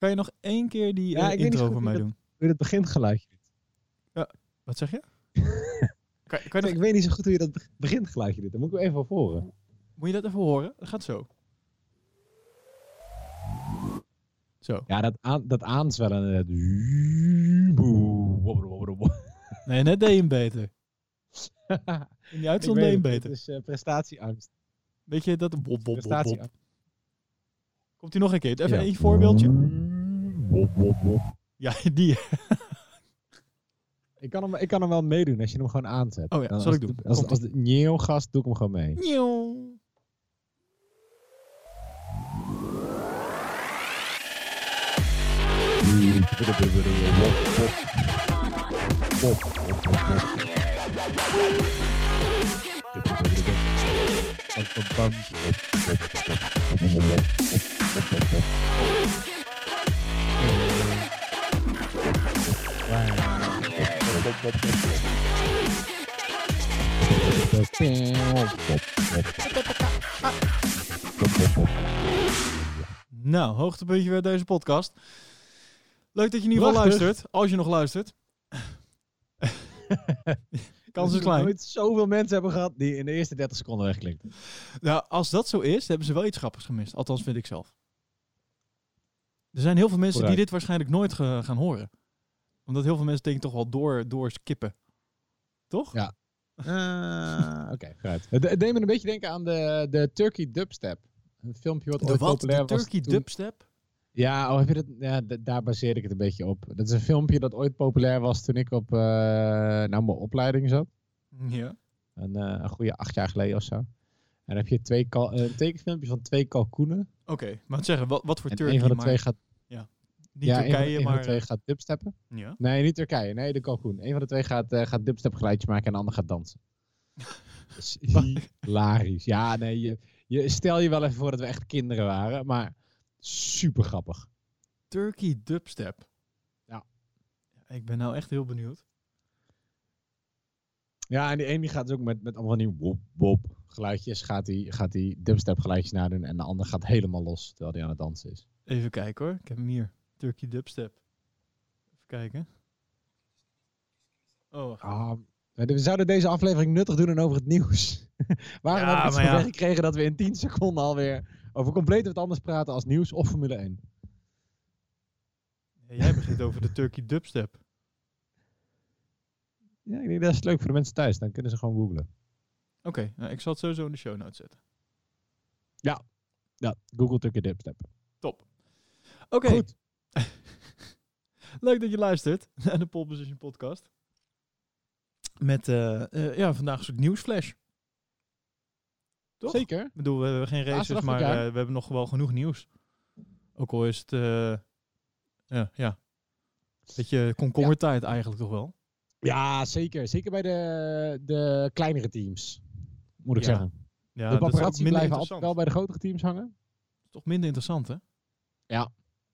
Kan je nog één keer die Ja, eh, intro voor mij doen? Hoe je dat begintgeluidje doet. Wat zeg je? kan, kan je Ik weet niet zo goed hoe je dat beg- begintgeluidje doet. Dan moet ik even op horen. moet je dat even horen? Dat gaat zo. Zo. Ja, dat, aan, dat aanzwellen. Wobber. Nee, net deed je hem beter. In die Ik uitzond weet deed hem beter. Het is eh, prestatieangst. Weet je dat? Bop, bop. Prestatieangst. Komt hij nog een keer? Even Ja. een voorbeeldje. Wop, wop, wop. Ja, die. Ik kan, hem, ik kan hem wel meedoen als je hem gewoon aanzet. Oh ja, Dan zal als ik doen. Als, Komt-ie. als de nieuw gast doe ik hem gewoon mee. Nieuw. Nou, hoogtepuntje weer deze podcast. Leuk dat je in ieder geval Prachtig. luistert. Als je nog luistert. Kans is klein. nooit zoveel mensen hebben gehad die in de eerste 30 seconden wegklinken. Nou, als dat zo is, hebben ze wel iets grappigs gemist. Althans, vind ik zelf. Er zijn heel veel mensen die dit waarschijnlijk nooit ge- gaan horen. Omdat heel veel mensen denken toch wel door, door skippen. Toch? Ja. Ah, Oké, vooruit. Het, deed me een beetje denken aan de, de Turkey Dubstep. Een filmpje wat De ooit wat? populair De was. Turkey toen- dubstep? Ja, oh, heb je dat? Ja, daar baseerde ik het een beetje op. Dat is een filmpje dat ooit populair was toen ik op eh, nou, mijn opleiding zat. Ja. Een, eh, een goede acht jaar geleden of zo. En dan heb je twee kal- eh, een tekenfilmpje van twee kalkoenen. Oké, maar zeggen, wat, wat voor En Turkey? een van de maar twee gaat, niet ja, Turkije, een maar... de twee gaat dubsteppen. ja. Nee, niet Turkije. Nee, de kalkoen. Een van de twee gaat, eh, gaat dubstep geluidjes maken en de ander gaat dansen. Is hilarisch. Ja, nee, je, je, stel je wel even voor dat we echt kinderen waren, maar super grappig. Turkey dubstep. Ja. Ik ben nou echt heel benieuwd. Ja, en die ene die gaat dus ook met, met allemaal van die wop wop geluidjes, gaat die, gaat die dubstep geluidjes nadoen en de ander gaat helemaal los terwijl hij aan het dansen is. Even kijken hoor. Ik heb hem hier. Turkey dubstep. Even kijken. Oh. Ah, we zouden deze aflevering nuttig doen en over het nieuws. Waarom Ja, heb ik het ja. gekregen dat we in 10 seconden alweer over compleet wat anders praten als nieuws of Formule 1? Ja, jij begint over de Turkey dubstep. Ja, ik denk dat is leuk voor de mensen thuis. Dan kunnen ze gewoon googlen. Oké, nou, ik zal het sowieso in de show notes zetten. Ja, Google Turkey Dubstep. Top. Oké, Goed. leuk dat je luistert naar de Pole Position podcast. Met eh, eh, ja, vandaag een soort nieuwsflash. Toch? Zeker. Ik bedoel, we hebben geen races, maar eh, we hebben nog wel genoeg nieuws. Ook al is het, ja, ja, beetje komkommertijd eigenlijk toch wel. Ja, zeker. Zeker bij de, de kleinere teams. Moet ik Ja, zeggen. Ja, de paparazzi blijven altijd wel bij de grotere teams hangen. Toch minder interessant, hè?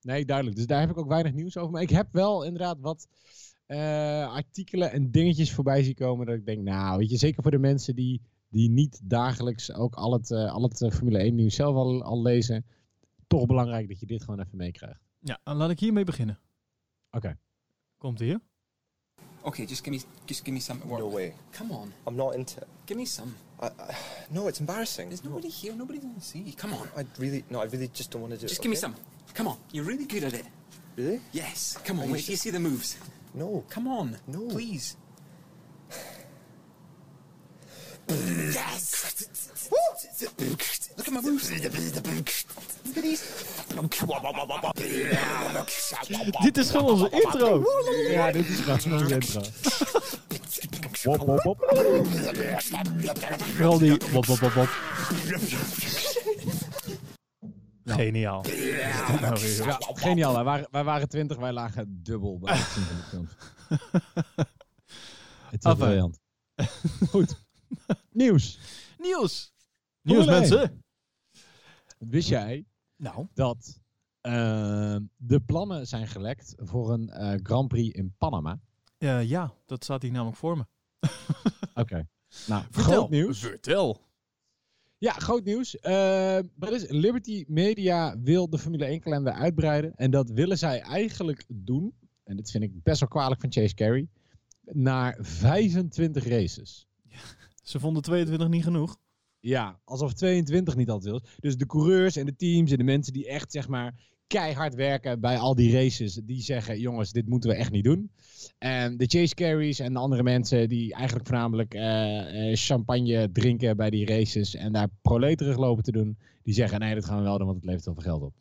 Nee, duidelijk. Dus daar heb ik ook weinig nieuws over. Maar ik heb wel inderdaad wat eh, artikelen en dingetjes voorbij zien komen. Dat ik denk, nou, weet je, zeker voor de mensen die, die niet dagelijks ook al het, eh, al het eh, Formule 1 nieuws zelf al, al lezen. Toch belangrijk dat je dit gewoon even meekrijgt. Ja, dan laat ik hiermee beginnen. Oké. Komt hier. Okay, just give me, just give me some work. No way. Come on, I'm not into it. give me some. I, I, no, it's embarrassing. There's nobody here. Nobody's going to see. you. Come on, I really, no, I really just don't want to do just it. Just give me some. Come on, you're really good at it. Really? Yes. Come on, Are you wait you see the moves. No. Come on, No. please. Yes. Look at my moves. Look at these. Dit is gewoon onze intro. Ja, dit is gewoon een intro. Wop, wop, wop. Vooral die... Wop, wop, wop, wop. Geniaal. Nou. Ja, geniaal. Wij waren, wij waren 20, wij lagen dubbel bij het zien van de films. Het is briljant. Goed. Nieuws. Nieuws. Nieuws, mensen. Wist jij Nou. dat eh, de plannen zijn gelekt voor een eh, Grand Prix in Panama? Eh, ja, dat staat hier namelijk voor me. Oké. Nou, Vertel. groot nieuws. Vertel. Ja, groot nieuws. Eh, wat is, Liberty Media wil de Formule 1 kalender uitbreiden. En dat willen zij eigenlijk doen. En dit vind ik best wel kwalijk van Chase Carey. Naar 25 races. Ze vonden 22 niet genoeg. Ja, alsof 22 niet altijd is. Dus de coureurs en de teams en de mensen die echt zeg maar keihard werken bij al die races, die zeggen: jongens, dit moeten we echt niet doen. En de chase carries en de andere mensen die eigenlijk voornamelijk eh, eh, champagne drinken bij die races en daar proleterig lopen te doen, die zeggen: nee, dat gaan we wel doen, want het levert heel veel geld op.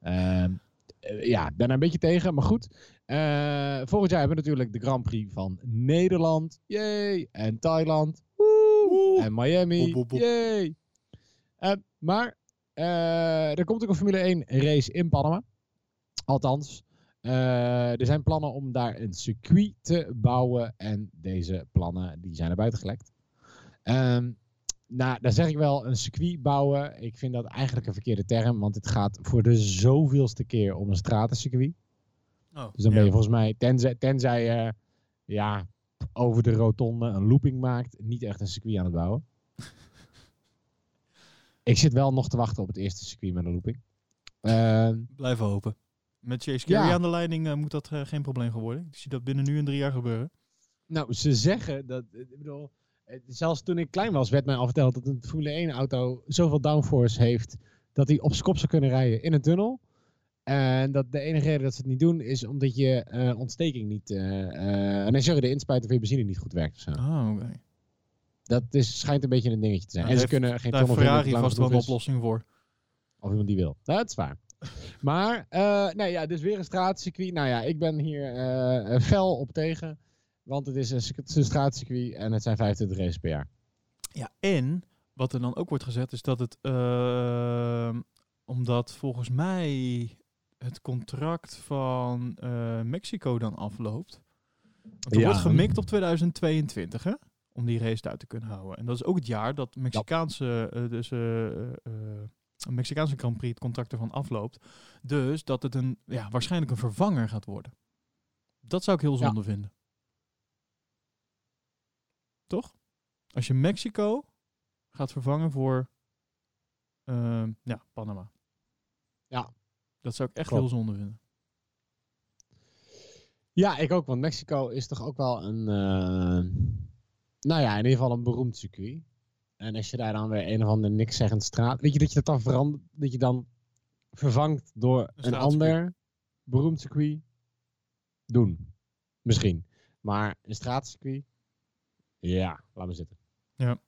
Ehm, eh, ja, er een beetje tegen, maar goed. Eh, volgend jaar hebben we natuurlijk de Grand Prix van Nederland. Yay! En Thailand. Woe! En Miami. Boep, boep, boep. Yay! Eh, maar eh, er komt ook een Formule 1 race in Panama. Althans, eh, er zijn plannen om daar een circuit te bouwen. En deze plannen die zijn naar buiten gelekt. Ehm, nou, daar zeg ik wel een circuit bouwen. Ik vind dat eigenlijk een verkeerde term. Want het gaat voor de zoveelste keer om een stratencircuit. Oh, Dus dan ben je volgens mij, tenzij, tenzij je ja, over de rotonde een looping maakt, niet echt een circuit aan het bouwen. ik zit wel nog te wachten op het eerste circuit met een looping. Ehm, Blijven hopen. Met Chase Carey Ja. aan de leiding eh, moet dat eh, geen probleem gaan worden. Ik zie dat binnen nu en drie jaar gebeuren. nou, ze zeggen dat, ik bedoel, eh, zelfs toen ik klein was werd mij al verteld dat een Formule 1 auto zoveel downforce heeft dat hij op zijn kop zou kunnen rijden in een tunnel. En dat de enige reden dat ze het niet doen is omdat je eh, ontsteking niet, eh eh nee sorry, de inspuiter van je benzine niet goed werkt of zo. Ah, oké. Dat is, schijnt een beetje een dingetje te zijn. Nou, en ze kunnen geen Ferrari dat vast wel een oplossing voor. Of iemand die wil. Nou, dat is waar. maar, nee, ja, dus weer een straatcircuit. Nou ja, ik ben hier fel op tegen. Want het is een, straatcircuit en het zijn 25 races per jaar. Ja, en wat er dan ook wordt gezet is dat het, eh, omdat volgens mij het contract van eh, Mexico dan afloopt. Want er Ja. wordt gemikt op 2022, hè? Om die race uit te kunnen houden. En dat is ook het jaar dat Mexicaanse, eh, dus, eh, eh, een Mexicaanse Grand Prix het contract ervan afloopt. Dus dat het een, ja, waarschijnlijk een vervanger gaat worden. Dat zou ik heel Ja. zonde vinden. Toch? Als je Mexico gaat vervangen voor ja, Panama. Ja. Dat zou ik echt Klopt. heel zonde vinden. Ja, ik ook. Want Mexico is toch ook wel een, eh, nou ja, in ieder geval een beroemd circuit. En als je daar dan weer een of andere niks zeggend straat... Weet je dat je dat dan verandert, dat je dan vervangt door een, ander beroemd circuit? Doen. Misschien. Maar een straatcircuit? Ja, laat maar zitten. Ja.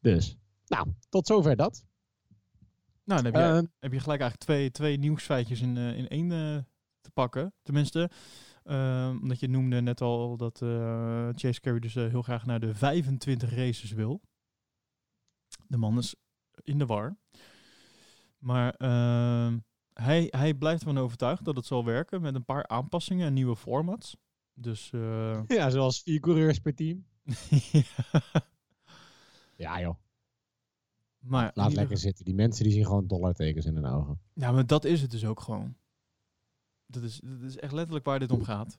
Dus, nou, tot zover dat. Nou, dan heb je, Eh, heb je gelijk eigenlijk twee, twee nieuwsfeitjes in, eh, in één eh, te pakken. Tenminste, ehm, omdat je noemde net al dat Chase Carey dus heel graag naar de 25 races wil. De man is in de war. Maar ehm, hij, hij blijft ervan overtuigd dat het zal werken met een paar aanpassingen en nieuwe formats. Dus ja, zoals vier coureurs per team. ja. Ja joh, Maar laat lekker zitten. Die mensen die zien gewoon dollartekens in hun ogen. Ja, maar dat is het dus ook gewoon. Dat is, dat is echt letterlijk waar dit om gaat.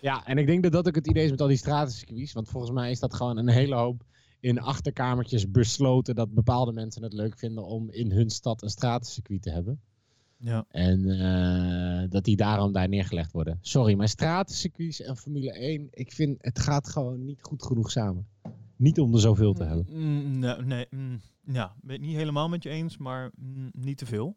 Ja, en ik denk dat dat ook het idee is met al die stratencircuits. Want volgens mij is dat gewoon een hele hoop in achterkamertjes besloten dat bepaalde mensen het leuk vinden om in hun stad een stratencircuit te hebben. Ja. En eh, dat die daarom daar neergelegd worden. Sorry, maar stratencircuits en Formule 1, ik vind het gaat gewoon niet goed genoeg samen. Niet om er zoveel te hebben. Mm, nee, nee mm, ja, ben ik niet helemaal met je eens, maar mm, niet te veel.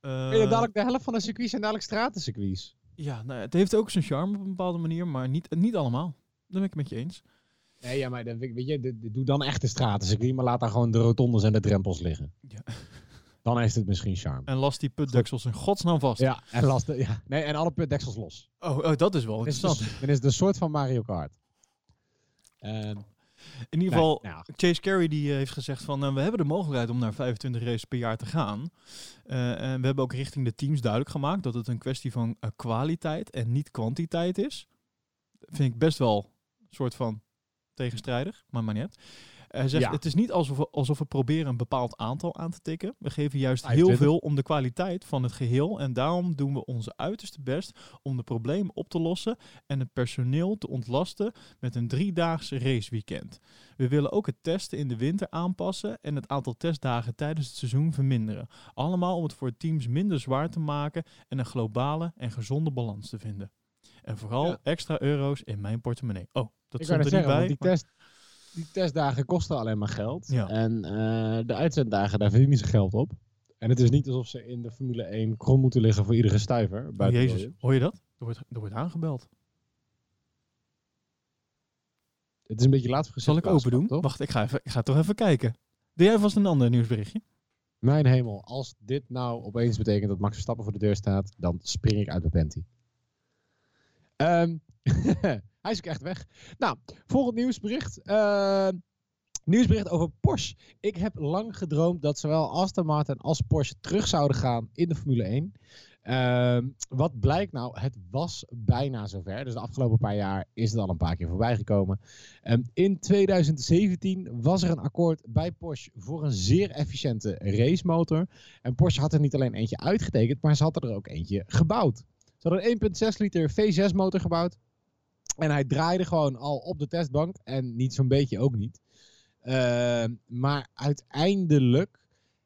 Eh, Ja, dadelijk de helft van de circuits zijn dadelijk stratencircuits. ja, nou, het heeft ook zijn charme op een bepaalde manier, maar niet, niet allemaal. Dat ben ik met je eens. Nee, ja, maar dan, weet je, de- de- doe dan echt een stratencircuit, maar laat daar gewoon de rotondes en de drempels liggen. Ja. Dan heeft het misschien charme. En las die putdeksels in godsnaam vast. Ja, en, last, ja. Nee, en alle putdeksels los. Oh, oh, dat is wel Dan is, het, interessant. dan is het een soort van Mario Kart. Ehm, In ieder geval, nee, nou, Chase Carey die eh, heeft gezegd van nou, we hebben de mogelijkheid om naar 25 races per jaar te gaan. Eh, en we hebben ook richting de teams duidelijk gemaakt dat het een kwestie van eh, kwaliteit en niet kwantiteit is. Dat vind ik best wel een soort van tegenstrijdig, maar maar niet. Hij zegt, Ja. het is niet alsof we, alsof we proberen een bepaald aantal aan te tikken. We geven juist heel 25. veel om de kwaliteit van het geheel. En daarom doen we onze uiterste best om de problemen op te lossen en het personeel te ontlasten met een driedaagse raceweekend. We willen ook het testen in de winter aanpassen en het aantal testdagen tijdens het seizoen verminderen. Allemaal om het voor teams minder zwaar te maken en een globale en gezonde balans te vinden. En vooral Ja. extra euro's in mijn portemonnee. Oh, dat ik stond wou er niet zeggen, bij. die, maar- test, die testdagen kosten alleen maar geld. Ja. En eh, de uitzenddagen, daar verdienen ze geld op. En het is niet alsof ze in de Formule 1 krom moeten liggen voor iedere stuiver. Oh, Jezus, hoor je dat? Er wordt, er wordt aangebeld. Het is een beetje laat voor Zal ik open doen? Toch? Wacht, ik ga, even, ik ga toch even kijken. Doe jij vast een ander nieuwsberichtje? Mijn hemel, als dit nou opeens betekent dat Max Verstappen voor de deur staat, dan spring ik uit mijn panty. Ehm, hij is ook echt weg. Nou, volgend nieuwsbericht. Ehm, nieuwsbericht over Porsche. Ik heb lang gedroomd dat zowel Aston Martin als Porsche terug zouden gaan in de Formule 1. Ehm, wat blijkt nou? Het was bijna zover. Dus de afgelopen paar jaar is het al een paar keer voorbij gekomen. Ehm, in 2017 was er een akkoord bij Porsche voor een zeer efficiënte racemotor. En Porsche had er niet alleen eentje uitgetekend, maar ze hadden er ook eentje gebouwd. Ze hadden een 1.6 liter V6 motor gebouwd. En hij draaide gewoon al op de testbank. En niet zo'n beetje ook niet. Ehm, maar uiteindelijk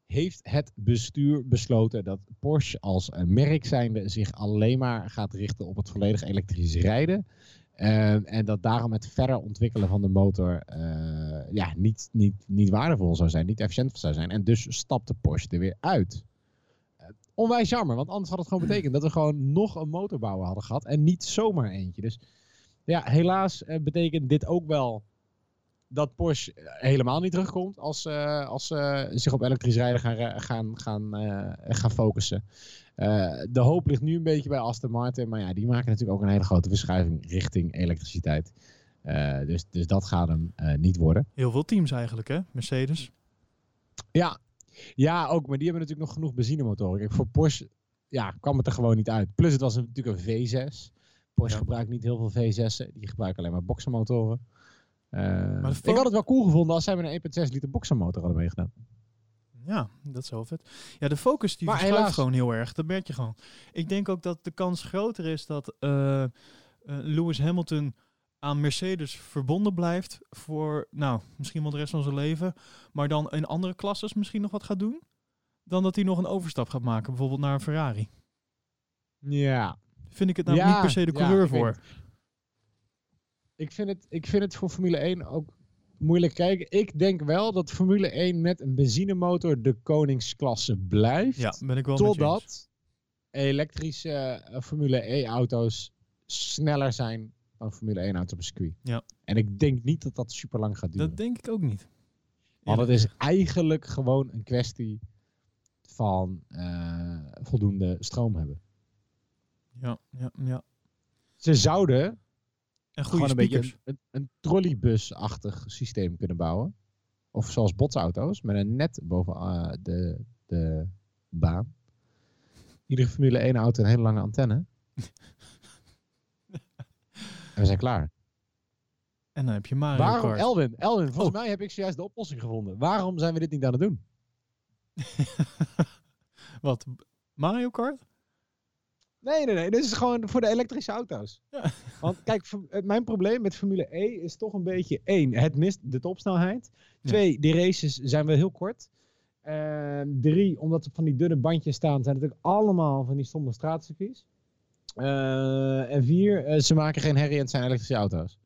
heeft het bestuur besloten dat Porsche als eh, merk zijnde zich alleen maar gaat richten op het volledig elektrisch rijden. Ehm, en dat daarom het verder ontwikkelen van de motor eh, ja, niet, niet, niet waardevol zou zijn, niet efficiënt zou zijn. En dus stapte Porsche er weer uit. Eh, onwijs jammer, want anders had het gewoon betekend dat we gewoon nog een motorbouwer hadden gehad en niet zomaar eentje. Dus ja, helaas eh, betekent dit ook wel dat Porsche eh, helemaal niet terugkomt als ze als, ze zich op elektrisch rijden gaan, gaan, gaan, eh, gaan focussen. Eh, de hoop ligt nu een beetje bij Aston Martin, maar ja, die maken natuurlijk ook een hele grote verschuiving richting elektriciteit. Eh, dus, dus dat gaat hem eh, niet worden. Heel veel teams eigenlijk, hè? Mercedes. Ja. ja, ook, maar die hebben natuurlijk nog genoeg benzinemotoren. Kijk, voor Porsche ja, kwam het er gewoon niet uit. Plus het was natuurlijk een V6. Porsche gebruikt niet heel veel V6'en, die gebruiken alleen maar boxermotoren. Eh, de ik had het wel cool gevonden als zij met een 1.6 liter boxermotor hadden meegedaan. Ja, dat is wel vet. Ja, de focus die verschuift gewoon heel erg. Dat merk je gewoon. Ik denk ook dat de kans groter is dat eh, eh, Lewis Hamilton aan Mercedes verbonden blijft voor, nou, misschien wel de rest van zijn leven, maar dan in andere klasses misschien nog wat gaat doen, dan dat hij nog een overstap gaat maken, bijvoorbeeld naar een Ferrari. Ja, Vind ik het nou Ja, niet per se de ja, coureur weet voor. ik vind, het, ik vind het voor Formule 1 ook moeilijk kijken. Ik denk wel dat Formule 1 met een benzinemotor de koningsklasse blijft. Ja, ben ik wel. Totdat elektrische eh, Formule E-auto's sneller zijn dan Formule 1-auto's op circuit. Ja. En ik denk niet dat dat super lang gaat duren. Dat denk ik ook niet. Want het is eigenlijk gewoon een kwestie van eh, voldoende stroom hebben. Ja, ja, ja. Ze zouden En gewoon een beetje speakers. een, een, een trolleybus-achtig systeem kunnen bouwen. Of zoals botsauto's, met een net boven eh, de, de baan. Iedere Formule 1 auto een hele lange antenne. en we zijn klaar. En dan heb je Mario Waarom, Kart. Elwin, Elwin, volgens Oh. mij heb ik zojuist de oplossing gevonden. Waarom zijn we dit niet aan het doen? Wat? Mario Kart? Nee, nee, nee. Dit is gewoon voor de elektrische auto's. Ja. Want kijk, eh, mijn probleem met Formule E is toch een beetje één, het mist de topsnelheid. Twee, de races zijn wel heel kort. Ehm, drie, omdat ze van die dunne bandjes staan, zijn het natuurlijk allemaal van die stomme straatcircuits. Eh, en vier, eh, ze maken geen herrie en het zijn elektrische auto's.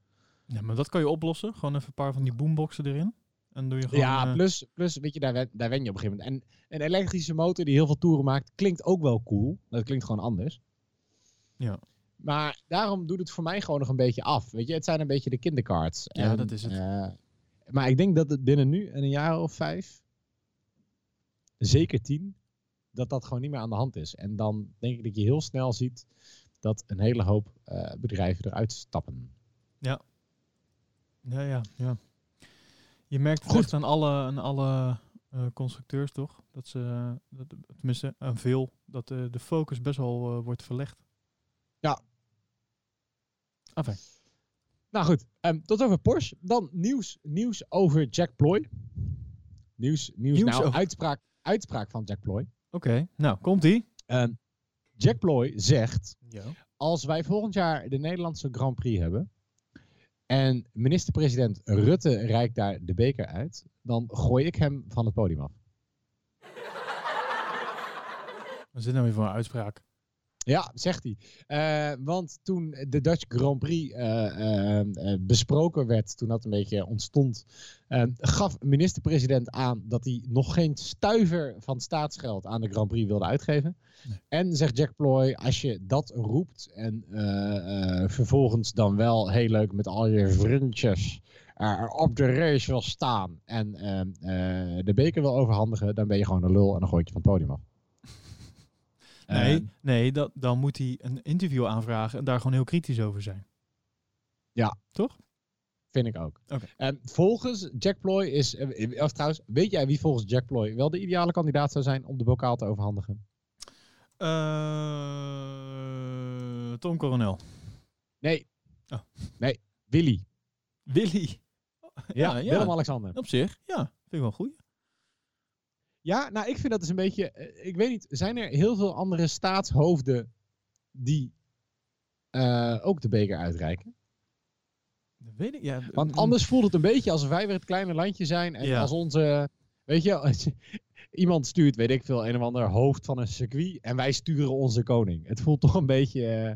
Ja, maar dat kan je oplossen. Gewoon even een paar van die boomboxen erin. En doe je gewoon... ja, plus, plus, weet je, daar, wen- daar wen je op een gegeven moment. En een elektrische motor die heel veel toeren maakt, klinkt ook wel cool. Dat klinkt gewoon anders. Ja. Maar daarom doet het voor mij gewoon nog een beetje af. Weet je, het zijn een beetje de kindercards. Ja, dat is het. eh, maar ik denk dat het binnen nu en een jaar of vijf, zeker tien, dat dat gewoon niet meer aan de hand is. En dan denk ik dat je heel snel ziet dat een hele hoop eh, bedrijven eruit stappen. Ja, ja, ja. Je merkt het Goed. echt aan alle, aan alle eh, constructeurs, toch? Dat ze, dat, tenminste aan veel, dat de focus best wel eh, wordt verlegd. Ja. Enfin. Nou goed, ehm, tot over Porsche. Dan nieuws, nieuws over Jack Ploy. Nieuws, nieuws, Nieuws nou, over- uitspraak, uitspraak van Jack Ploy. Oké, nou, komt-ie. Ehm, Jack Ploy zegt, als wij volgend jaar de Nederlandse Grand Prix hebben en minister-president Rutte reikt daar de beker uit, dan gooi ik hem van het podium af. Wat is dit nou weer voor een uitspraak? Ja, zegt hij. Eh, want toen de Dutch Grand Prix eh, eh, besproken werd, toen dat een beetje ontstond, gaf minister-president aan dat hij nog geen stuiver van staatsgeld aan de Grand Prix wilde uitgeven. Nee. En zegt Jack Ploy, als je dat roept en vervolgens dan wel heel leuk met al je vriendjes op de race wil staan en de beker wil overhandigen, dan ben je gewoon een lul en dan gooi ik je van het podium af. Nee, Eh, nee dat, dan moet hij een interview aanvragen en daar gewoon heel kritisch over zijn. Vind ik ook. En volgens Jack Ploy is. eh, Of trouwens, weet jij wie volgens Jack Ploy wel de ideale kandidaat zou zijn om de bokaal te overhandigen? Eh, Tom Coronel. Nee. Oh. Nee, Willy. Willy. Ja, ja. Willem-Alexander. Op zich, ja. Vind ik wel goed. Ja, nou, ik vind dat dus een beetje. eh, Ik weet niet, zijn er heel veel andere staatshoofden die eh, ook de beker uitreiken? Dat weet ik, ja. Want anders voelt het een beetje alsof wij weer het kleine landje zijn. En Ja. als onze. Weet je, als iemand stuurt, weet ik veel, een of ander hoofd van een circuit. En wij sturen onze koning. Het voelt toch een beetje. eh, ja,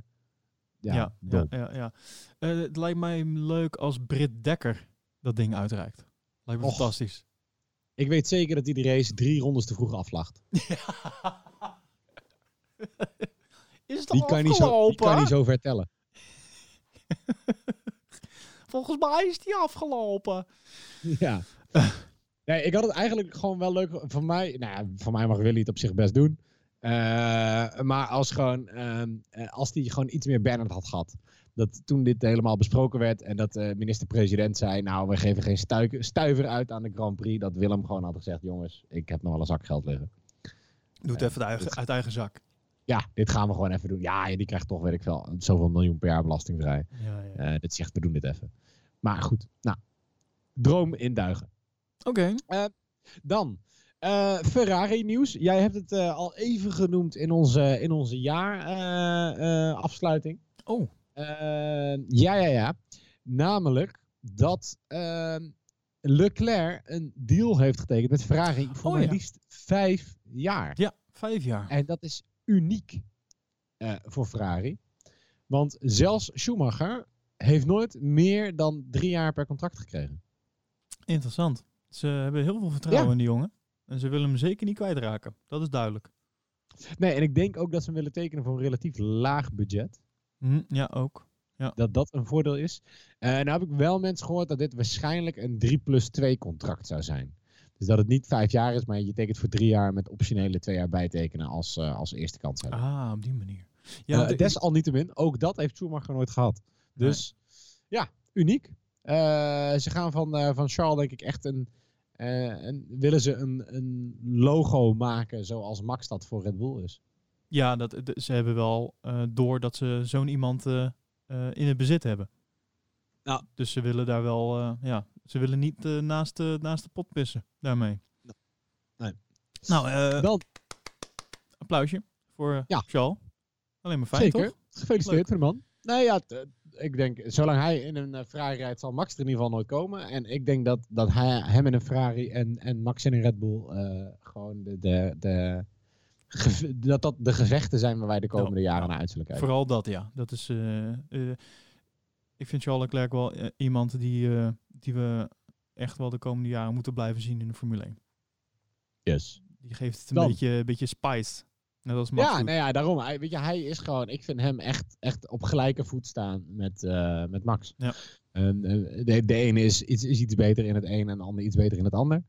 Ja, ja, dom. ja, ja. Het lijkt mij leuk als Britt Dekker dat ding uitreikt. Lijkt me Och. fantastisch. Ik weet zeker dat hij de race drie rondes te vroeg aflacht. Is het Die kan, niet zo, die kan niet zo vertellen. Volgens mij is die afgelopen. Ja. Nee, ik had het eigenlijk gewoon wel leuk. Voor mij, nou ja, voor mij mag Willy het op zich best doen. Eh, maar als gewoon, ehm, eh, als die gewoon iets meer Bernard had gehad. Dat toen dit helemaal besproken werd en dat de minister-president zei, nou, we geven geen stuiver uit aan de Grand Prix. Dat Willem gewoon had gezegd, jongens, ik heb nog wel een zak geld liggen. Doe het Ja, even uit eigen, uit eigen zak. Ja, dit gaan we gewoon even doen. Ja, die krijgt toch, weet ik veel, zoveel miljoen per jaar belastingvrij. Ja, ja. Eh dit zegt, we doen dit even. Maar goed, nou, droom in duigen. Oké. Dan, eh, Ferrari nieuws. Jij hebt het eh, al even genoemd in onze, in onze jaarafsluiting. Oh, ja, ja, ja. Namelijk dat ehm, Leclerc een deal heeft getekend met Ferrari voor Oh, maar liefst vijf jaar. ja, vijf jaar. En dat is uniek eh, voor Ferrari. Want zelfs Schumacher heeft nooit meer dan drie jaar per contract gekregen. Interessant. Ze hebben heel veel vertrouwen Ja. in die jongen. En ze willen hem zeker niet kwijtraken. Dat is duidelijk. Nee, en ik denk ook dat ze hem willen tekenen voor een relatief laag budget. Hm, ja, ook. dat dat een voordeel is. Eh nou heb ik wel mensen gehoord dat dit waarschijnlijk een 3 plus 2 contract zou zijn. Dus dat het niet vijf jaar is, maar je tekent voor drie jaar met optionele twee jaar bijtekenen als, eh, als eerste kans hebben. Ah, op die manier. Ja, Ja, ik- desalniettemin, ook dat heeft Schumacher nooit gehad. Dus ja, uniek. Eh, ze gaan van, eh, van Charles denk ik echt een, eh, een willen ze een, een logo maken zoals Max dat voor Red Bull is. Ja dat, ze hebben wel eh, door dat ze zo'n iemand eh, eh, in het bezit hebben. Dus ze willen daar wel, ja, ze willen niet naast, de, naast de pot pissen daarmee. Nee. Nou, eh Dan, applausje voor Ja. Charles. Alleen maar fijn, zeker. toch? Gefeliciteerd Leuk. de man. Nee, ja, ik denk, zolang hij in een uh, Ferrari rijdt, zal Max er in ieder geval nooit komen. En ik denk dat, dat hij, hem in een Ferrari en, en Max in een Red Bull gewoon de, de, de, dat dat de gevechten zijn waar wij de komende Ja, jaren ja. naar uit zullen kijken. Vooral dat, ja. Dat is, eh, eh, ik vind Charles Leclerc wel eh, iemand die, die we echt wel de komende jaren moeten blijven zien in de Formule 1. Yes. Die geeft het een Dan. beetje, een beetje spice. Net als Max Ja, doet. nou ja, daarom. Hij, weet je, hij is gewoon, ik vind hem echt, echt op gelijke voet staan met, met Max. Ja. En, eh, de, de ene is, iets is iets beter in het een en de ander iets beter in het ander.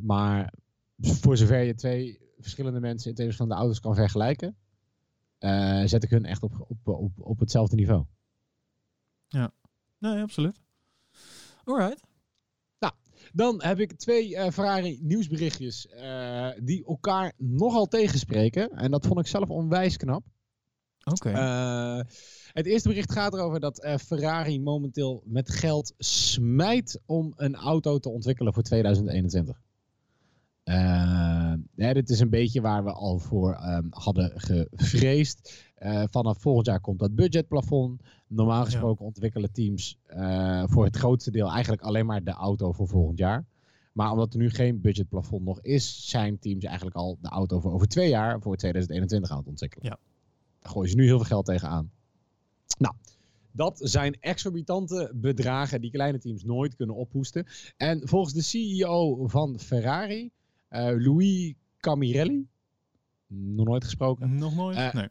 Maar voor zover je twee verschillende mensen in twee verschillende auto's kan vergelijken, eh, zet ik hun echt op, op, op, op hetzelfde niveau. Nee, absoluut. Alright. Dan heb ik twee eh, Ferrari nieuwsberichtjes eh, die elkaar nogal tegenspreken. En dat vond ik zelf onwijs knap. Oké. Het eerste bericht gaat erover dat Ferrari momenteel met geld smijt om een auto te ontwikkelen voor 2021. Eh, ja, dit is een beetje waar we al voor ehm, hadden gevreesd. Eh, vanaf volgend jaar komt dat budgetplafond. Normaal gesproken ontwikkelen teams eh, voor het grootste deel eigenlijk alleen maar de auto voor volgend jaar. Maar omdat er nu geen budgetplafond nog is, zijn teams eigenlijk al de auto voor over twee jaar voor 2021 aan het ontwikkelen. Ja. Daar gooien ze nu heel veel geld tegenaan. Nou, dat zijn exorbitante bedragen die kleine teams nooit kunnen ophoesten. En volgens de CEO van Ferrari, eh, Louis Camirelli, nog nooit gesproken, Nog nooit? eh, nee.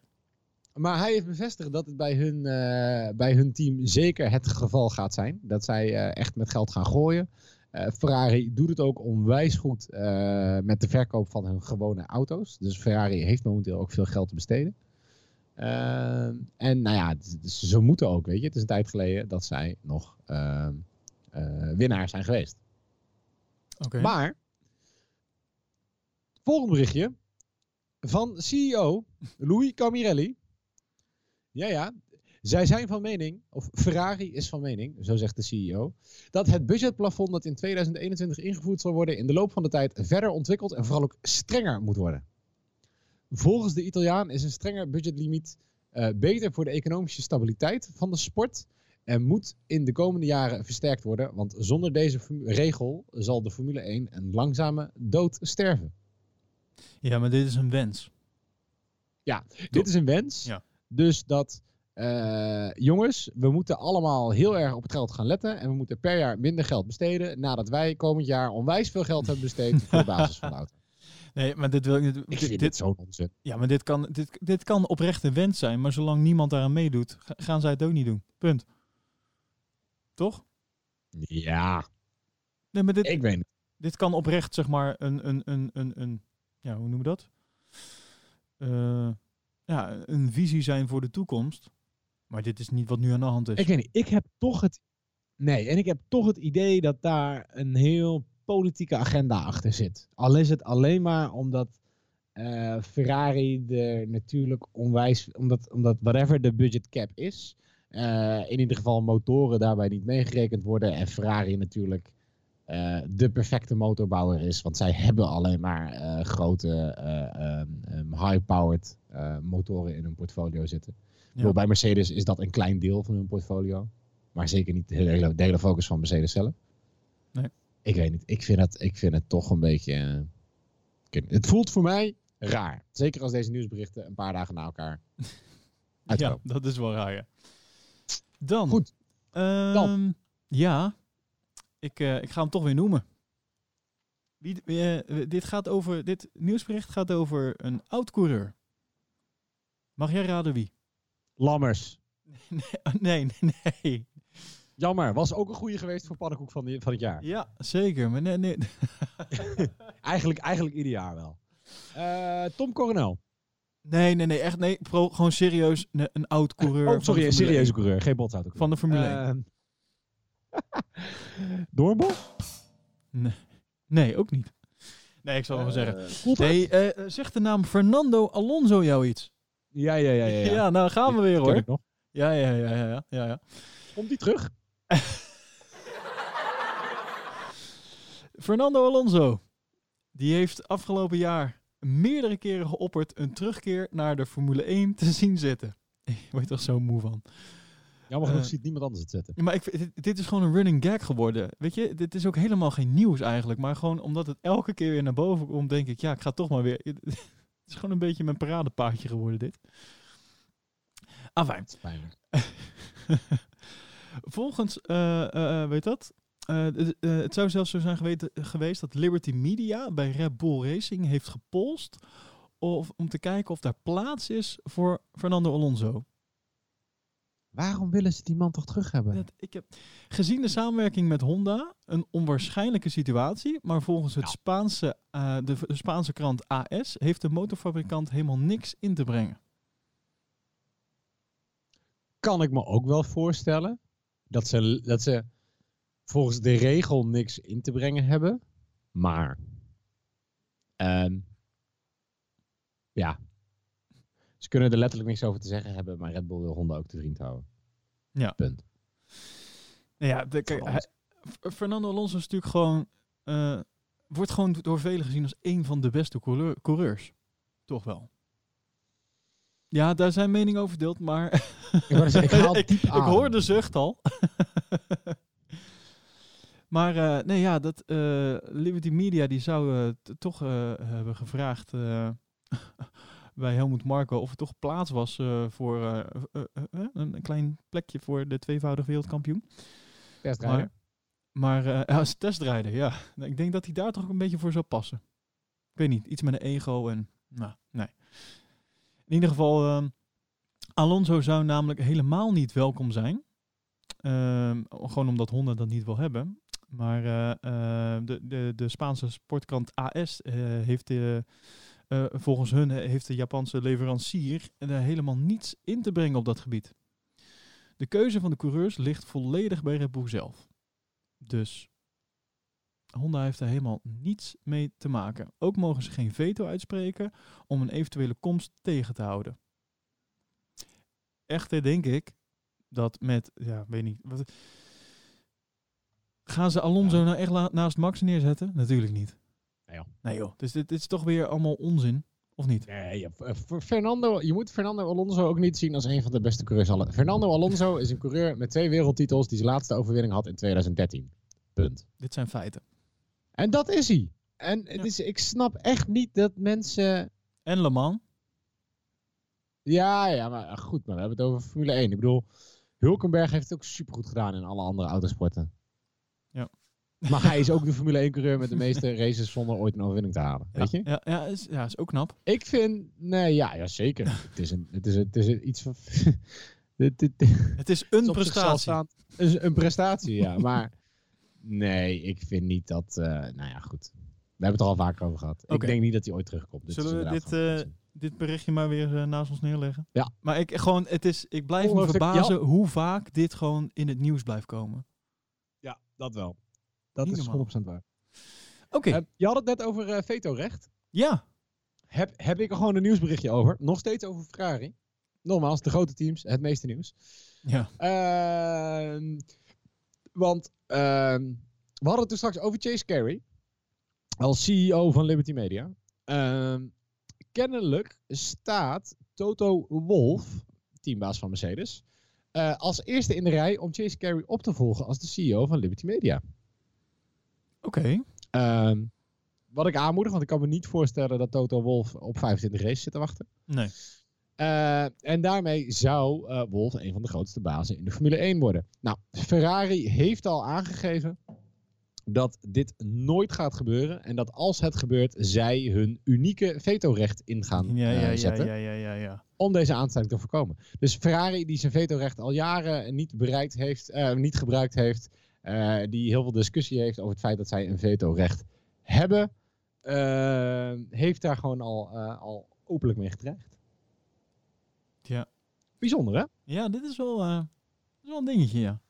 maar hij heeft bevestigd dat het bij hun, eh, bij hun team zeker het geval gaat zijn. Dat zij eh, echt met geld gaan gooien. Eh, Ferrari doet het ook onwijs goed eh, met de verkoop van hun gewone auto's. Dus Ferrari heeft momenteel ook veel geld te besteden. Eh, en nou ja, ze moeten ook, weet je. Het is een tijd geleden dat zij nog eh, eh, winnaar zijn geweest. Oké. Maar, volgende berichtje van CEO Louis Camirelli. Ja, ja. Zij zijn van mening, of Ferrari is van mening, zo zegt de CEO, dat het budgetplafond dat in 2021 ingevoerd zal worden in de loop van de tijd verder ontwikkeld en vooral ook strenger moet worden. Volgens de Italiaan is een strenger budgetlimiet eh, beter voor de economische stabiliteit van de sport en moet in de komende jaren versterkt worden, want zonder deze regel zal de Formule 1 een langzame dood sterven. Ja, maar dit is een wens. Dit is een wens, Ja. dus dat eh, jongens, we moeten allemaal heel erg op het geld gaan letten en we moeten per jaar minder geld besteden nadat wij komend jaar onwijs veel geld hebben besteed voor de basis van de auto. Nee, maar dit wil ik. Ik Dit, dit, zo'n onzin. ja, maar dit kan, dit, dit kan oprecht een wens zijn, maar zolang niemand daaraan meedoet, ga- gaan zij het ook niet doen. Punt. Toch? Ja, Nee, maar dit, ik weet het. dit kan oprecht, zeg maar, een, een, een, een, een ja, hoe noemen we dat? Eh, ja, een visie zijn voor de toekomst. Maar dit is niet wat nu aan de hand is. Ik weet niet, ik heb toch het... Nee, en ik heb toch het idee dat daar een heel politieke agenda achter zit. Al is het alleen maar omdat eh, Ferrari er natuurlijk onwijs... Omdat, omdat whatever de budget cap is... eh, in ieder geval motoren daarbij niet meegerekend worden. En Ferrari natuurlijk eh, de perfecte motorbouwer is. Want zij hebben alleen maar eh, grote eh, ehm, ehm, high-powered motoren in hun portfolio zitten. Bij Mercedes is dat een klein deel van hun portfolio. Maar zeker niet de hele, de hele focus van Mercedes zelf. Nee. Ik weet niet. Ik vind het, ik vind het toch een beetje... het voelt voor mij raar. Zeker als deze nieuwsberichten een paar dagen na elkaar ja, uitkomen. dat is wel raar, ja. Dan. Goed. Ehm, Dan. Ja, ik, eh, ik ga hem toch weer noemen. Wie, eh, dit, gaat over, dit nieuwsbericht gaat over een oud-coureur. Mag jij raden wie? Lammers. nee, nee, nee. Jammer. Was ook een goede geweest voor Pannenkoek van, die, van het jaar. Ja, zeker. Maar nee, nee. Eigenlijk, eigenlijk ieder jaar wel. Eh, Tom Coronel. Nee, nee, nee, echt nee. Pro, gewoon serieus een, een oud coureur. Oh, sorry, een serieuze 1. coureur. Geen botsauto. Van de Formule 1. Eh, Doornbos? Nee, ook niet. Nee, ik zal het wel zeggen. zeggen. Nee, eh, zegt de naam Fernando Alonso jou iets? Ja, ja, ja. ja, Ja, ja. nou gaan we weer hoor. ik nog. Ja, ja, ja, ja, ja, ja, ja. Komt die terug? Fernando Alonso. Die heeft afgelopen jaar meerdere keren geopperd een terugkeer naar de Formule 1 te zien zitten. Ik word er toch zo moe van. Jammer genoeg Eh, ziet niemand anders het zetten. Ja, maar ik, dit, dit is gewoon een running gag geworden. Weet je, dit is ook helemaal geen nieuws eigenlijk. Maar gewoon omdat het elke keer weer naar boven komt, denk ik, ja, ik ga toch maar weer. Het is gewoon een beetje mijn paradepaardje geworden, dit. Afijn. Volgens, eh, eh, weet dat? Het zou zelfs zo zijn geweest, geweest dat Liberty Media bij Red Bull Racing heeft gepolst of, om te kijken of daar plaats is voor Fernando Alonso. Waarom willen ze die man toch terug hebben? Dat, ik heb, gezien de samenwerking met Honda, een onwaarschijnlijke situatie, maar volgens het Ja. Spaanse, eh, de, de Spaanse krant AS heeft de motorfabrikant helemaal niks in te brengen. Kan ik me ook wel voorstellen dat ze, dat ze volgens de regel niks in te brengen hebben. Maar, ehm, ja, ze kunnen er letterlijk niks over te zeggen hebben, maar Red Bull wil Honda ook te vriend houden. Ja. Punt. Nou ja, de, kijk, hij- F- Fernando Alonso is natuurlijk gewoon, eh, wordt gewoon door velen gezien als een van de beste coureur- coureurs. Toch wel. Ja, daar zijn meningen over verdeeld, maar Ik, zeggen, ik hoor de zucht al. maar eh, nee, ja, dat eh, Liberty Media die zou toch eh, hebben gevraagd eh, bij Helmoet Marco of er toch plaats was eh, voor eh, eh, een, klein plekje voor de tweevoudig wereldkampioen. Testrijder. Maar als testrijder, ja. Ik denk dat hij daar toch ook een beetje voor zou passen. Ik weet niet, iets met een ego en... Nou, nee. In ieder geval, ehm, Alonso zou namelijk helemaal niet welkom zijn. Ehm, gewoon omdat Honda dat niet wil hebben. Maar de, de, de Spaanse sportkrant AS heeft de, eh, volgens hun heeft de Japanse leverancier er helemaal niets in te brengen op dat gebied. De keuze van de coureurs ligt volledig bij Red Bull zelf. Dus Honda heeft er helemaal niets mee te maken. Ook mogen ze geen veto uitspreken om een eventuele komst tegen te houden. Echter denk ik dat met, ja, weet niet. Wat, gaan ze Alonso Ja. nou echt naast Max neerzetten? Natuurlijk niet. Nee, joh. Nee joh. Dus dit, dit is toch weer allemaal onzin, of niet? Nee, ja, Fernando, je moet Fernando Alonso ook niet zien als een van de beste coureurs. Alle. Fernando Alonso is een coureur met twee wereldtitels die zijn laatste overwinning had in 2013. Punt. Dit zijn feiten. En dat is hij. En Ja. is, ik snap echt niet dat mensen... En Le Mans? Ja, ja, maar goed, maar we hebben het over Formule 1. Ik bedoel, Hulkenberg heeft het ook supergoed gedaan in alle andere autosporten. Maar hij is ook de Formule 1 coureur met de meeste races zonder ooit een overwinning te halen. Ja, Weet je? Ja, ja, is, ja, is ook knap. Ik vind, nee, ja, ja zeker. het, is een, het, is een, het is een, iets van. Het is is een prestatie. staand. Een, een prestatie, ja. Maar nee, ik vind niet dat. eh, nou ja, goed. We hebben het er al vaker over gehad. Ik denk niet dat hij ooit terugkomt. Dit Zullen is we dit, eh, dit berichtje maar weer eh, naast ons neerleggen? Ja. Maar ik, gewoon, het is, ik blijf me verbazen hoe vaak dit gewoon in het nieuws blijft komen. Ja, dat wel. Dat Niet is normaal. 100% waar. Oké, Eh, je had het net over eh vetorecht. ja. Heb, heb ik er gewoon een nieuwsberichtje over. Nog steeds over Ferrari. Nogmaals, de grote teams, het meeste nieuws. ja. Ehm, want ehm, we hadden het toen straks over Chase Carey. Als CEO van Liberty Media. Ehm, kennelijk staat Toto Wolff, teambaas van Mercedes, eh, als eerste in de rij om Chase Carey op te volgen als de CEO van Liberty Media. Oké. Ehm, wat ik aanmoedig, want ik kan me niet voorstellen dat Toto Wolff op 25 races zit te wachten. Nee. Eh, en daarmee zou eh Wolf een van de grootste bazen in de Formule 1 worden. Nou, Ferrari heeft al aangegeven dat dit nooit gaat gebeuren. En dat als het gebeurt, zij hun unieke vetorecht in gaan Ja, eh, ja, ja, zetten. ja, ja, ja, ja. Om deze aanstelling te voorkomen. Dus Ferrari, die zijn vetorecht al jaren niet, bereikt heeft, eh, niet gebruikt heeft. Eh, die heel veel discussie heeft over het feit dat zij een vetorecht hebben. eh, heeft daar gewoon al, eh, al openlijk mee gedreigd. Ja. Bijzonder, hè? Ja, dit is wel, dit is wel een dingetje, ja.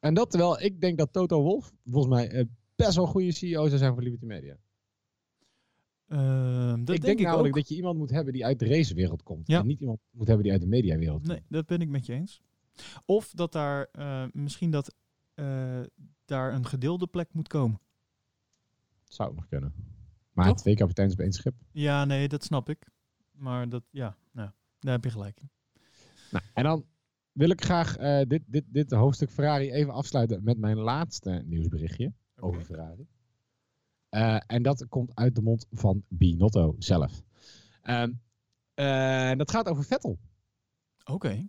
En dat terwijl ik denk dat Toto Wolf volgens mij best wel een goede CEO zou zijn voor Liberty Media. Ehm, dat ik denk, denk ik namelijk ook. dat je iemand moet hebben die uit de racewereld komt. Ja. En niet iemand moet hebben die uit de mediawereld komt. Nee, dat ben ik met je eens. Of dat daar misschien dat eh, daar een gedeelde plek moet komen. Zou ook nog kunnen. Maar Toch? twee kapiteins op één schip. Ja, nee, dat snap ik. Maar dat, ja, nou, daar heb je gelijk in. Nou, en dan wil ik graag eh, dit, dit, dit hoofdstuk Ferrari even afsluiten met mijn laatste nieuwsberichtje over Ferrari. Eh, en dat komt uit de mond van Binotto zelf. Ehm, eh, dat gaat over Vettel. Oké.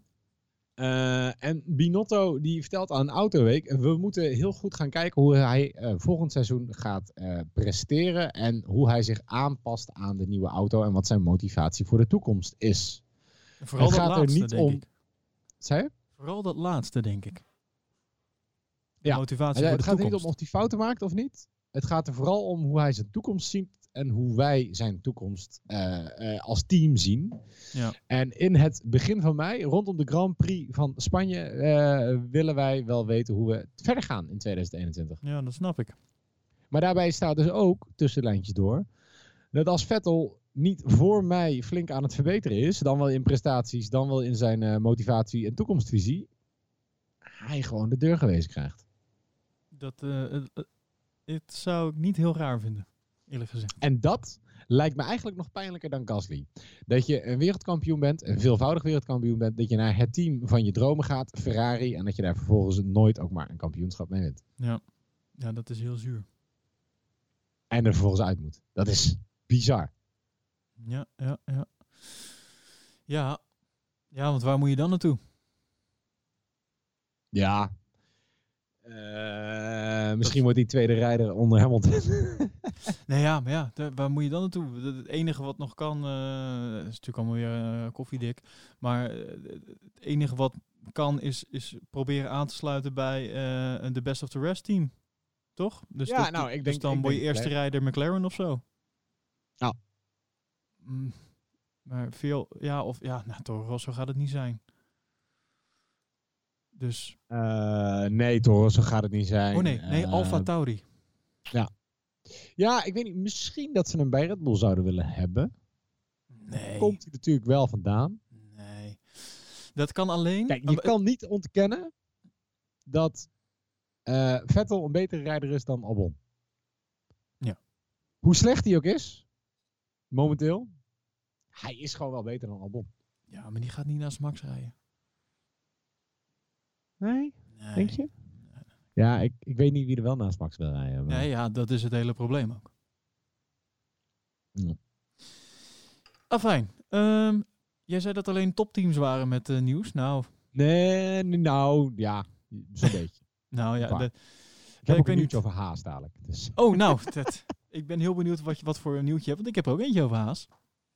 Eh, en Binotto die vertelt aan Autoweek, we moeten heel goed gaan kijken hoe hij eh, volgend seizoen gaat eh, presteren en hoe hij zich aanpast aan de nieuwe auto en wat zijn motivatie voor de toekomst is. Vooral Het dat gaat er laatste, niet denk om- ik. Zei? Vooral dat laatste, denk ik. Ja. Motivatie Ja, voor het de gaat er niet om of hij fouten maakt of niet. Het gaat er vooral om hoe hij zijn toekomst ziet en hoe wij zijn toekomst eh, eh, als team zien. Ja. En in het begin van mei, rondom de Grand Prix van Spanje, eh, willen wij wel weten hoe we verder gaan in 2021. Ja, dat snap ik. Maar daarbij staat dus ook, tussen lijntjes door, dat als Vettel niet voor mij flink aan het verbeteren is, dan wel in prestaties, dan wel in zijn motivatie en toekomstvisie, hij gewoon de deur gewezen krijgt. Dat, het zou ik niet heel raar vinden, eerlijk gezegd. En dat lijkt me eigenlijk nog pijnlijker dan Gasly. Dat je een wereldkampioen bent, een veelvoudig wereldkampioen bent, dat je naar het team van je dromen gaat, Ferrari, en dat je daar vervolgens nooit ook maar een kampioenschap mee wint. Ja, ja dat is heel zuur. En er vervolgens uit moet. Dat is bizar. Ja, ja, ja. Ja, ja want waar moet je dan naartoe? Ja. Eh, misschien wordt die tweede rijder onder Hamilton. Nee, ja, maar ja, waar moet je dan naartoe? Het enige wat nog kan, eh is natuurlijk allemaal weer eh, koffiedik, maar eh, het enige wat kan is, is proberen aan te sluiten bij de best of the rest team. Toch? Dus, Ja, nou, ik dus denk- dan word je eerste rijder McLaren of zo. Mm, maar veel, ja, of ja, nou, Toro Rosso gaat het niet zijn. Dus, nee, Toro, zo gaat het niet zijn. oh nee, nee, Alfa Tauri. Ja, ik weet niet. Misschien dat ze hem bij Red Bull zouden willen hebben. Nee, Komt hij natuurlijk wel vandaan. nee. Dat kan alleen... Kijk, je kan niet ontkennen dat eh, Vettel een betere rijder is dan Albon. Ja. Hoe slecht hij ook is, momenteel, hij is gewoon wel beter dan Albon. Ja, maar die gaat niet naast Max rijden. Nee, Nee. denk je? Ja, ik, ik weet niet wie er wel naast Max wil rijden. maar- Nee, ja, dat is het hele probleem ook. Ja. Afijn. ehm, jij zei dat alleen topteams waren met eh, nieuws. Nou, Nee, nou, ja, zo'n beetje. nou ja. De- Ik heb ik ook een nieuwtje over Haas dadelijk. Dus. Oh, nou, dat, ik ben heel benieuwd wat, je, wat voor een nieuwtje je hebt. Want ik heb er ook eentje over Haas.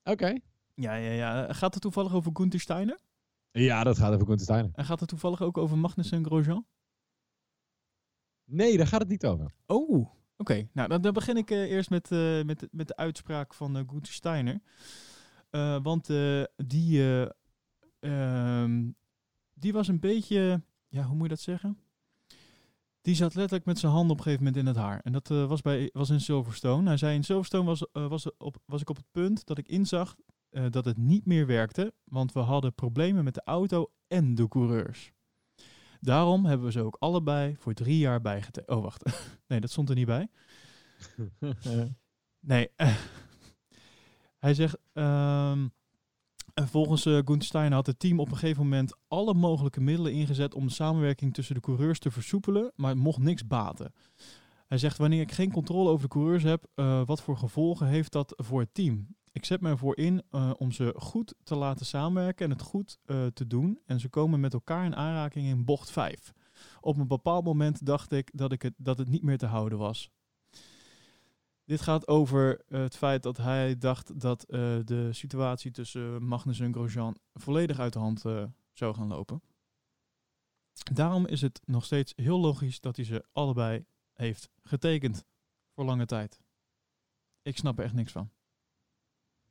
Oké. Ja, ja, ja. Gaat het toevallig over Gunther Steiner? Ja, dat gaat over Quentin Steiner. En gaat het toevallig ook over Magnussen en Grosjean? Nee, daar gaat het niet over. Oh, oké. Nou, dan, begin ik eh, eerst met, eh, met, met de uitspraak van eh Gunther Steiner. Want die, eh, ehm, die was een beetje, ja, hoe moet je dat zeggen? Die zat letterlijk met zijn handen op een gegeven moment in het haar. En dat was, bij, was in Silverstone. Hij zei, in Silverstone was, was, op, was ik op het punt dat ik inzag dat het niet meer werkte. Want we hadden problemen met de auto en de coureurs. Daarom hebben we ze ook allebei voor drie jaar bijgetekend. Oh, wacht. nee, dat stond er niet bij. Nee. hij zegt... ehm, en volgens eh Steiner had het team op een gegeven moment alle mogelijke middelen ingezet om de samenwerking tussen de coureurs te versoepelen, maar het mocht niks baten. Hij zegt, wanneer ik geen controle over de coureurs heb, eh, wat voor gevolgen heeft dat voor het team? Ik zet me ervoor in eh, om ze goed te laten samenwerken en het goed eh, te doen. En ze komen met elkaar in aanraking in bocht 5. Op een bepaald moment dacht ik dat, ik het, dat het niet meer te houden was. Dit gaat over eh, het feit dat hij dacht dat de situatie tussen Magnus en Grosjean volledig uit de hand zou gaan lopen. Daarom is het nog steeds heel logisch dat hij ze allebei heeft getekend voor lange tijd. Ik snap er echt niks van.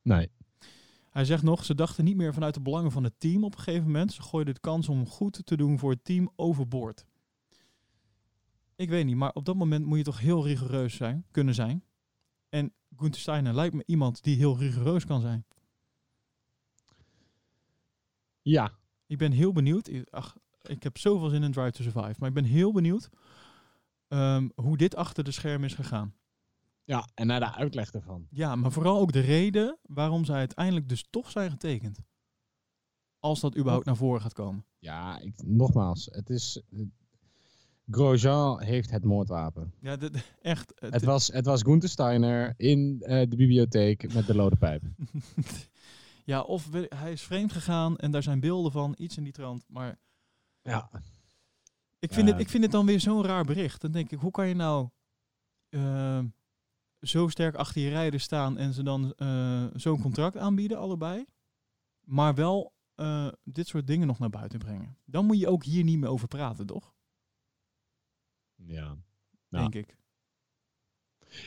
Nee. Hij zegt nog, ze dachten niet meer vanuit de belangen van het team op een gegeven moment. Ze gooiden de kans om goed te doen voor het team overboord. Ik weet niet, maar op dat moment moet je toch heel rigoureus zijn, kunnen zijn. En Gunther Steiner lijkt me iemand die heel rigoureus kan zijn. Ja. Ik ben heel benieuwd. Ach, ik heb zoveel zin in Drive to Survive. Maar ik ben heel benieuwd ehm, hoe dit achter de schermen is gegaan. Ja, en naar de uitleg ervan. Ja, maar vooral ook de reden waarom zij uiteindelijk dus toch zijn getekend. Als dat überhaupt naar voren gaat komen. Ja, ik, nogmaals, het is... eh, Grosjean heeft het moordwapen. Ja, echt. het- Het was, het was Gunther Steiner in eh, de bibliotheek met de lode pijp. ja, of hij is vreemd gegaan en daar zijn beelden van, iets in die trant. Maar Ja. ik vind, het, ik vind het dan weer zo'n raar bericht. Dan denk ik, hoe kan je nou ehm, zo sterk achter je rijden staan en ze dan eh, zo'n contract aanbieden, allebei. Maar wel eh, dit soort dingen nog naar buiten brengen. Dan moet je ook hier niet meer over praten, toch? Ja. Ja. Denk ik.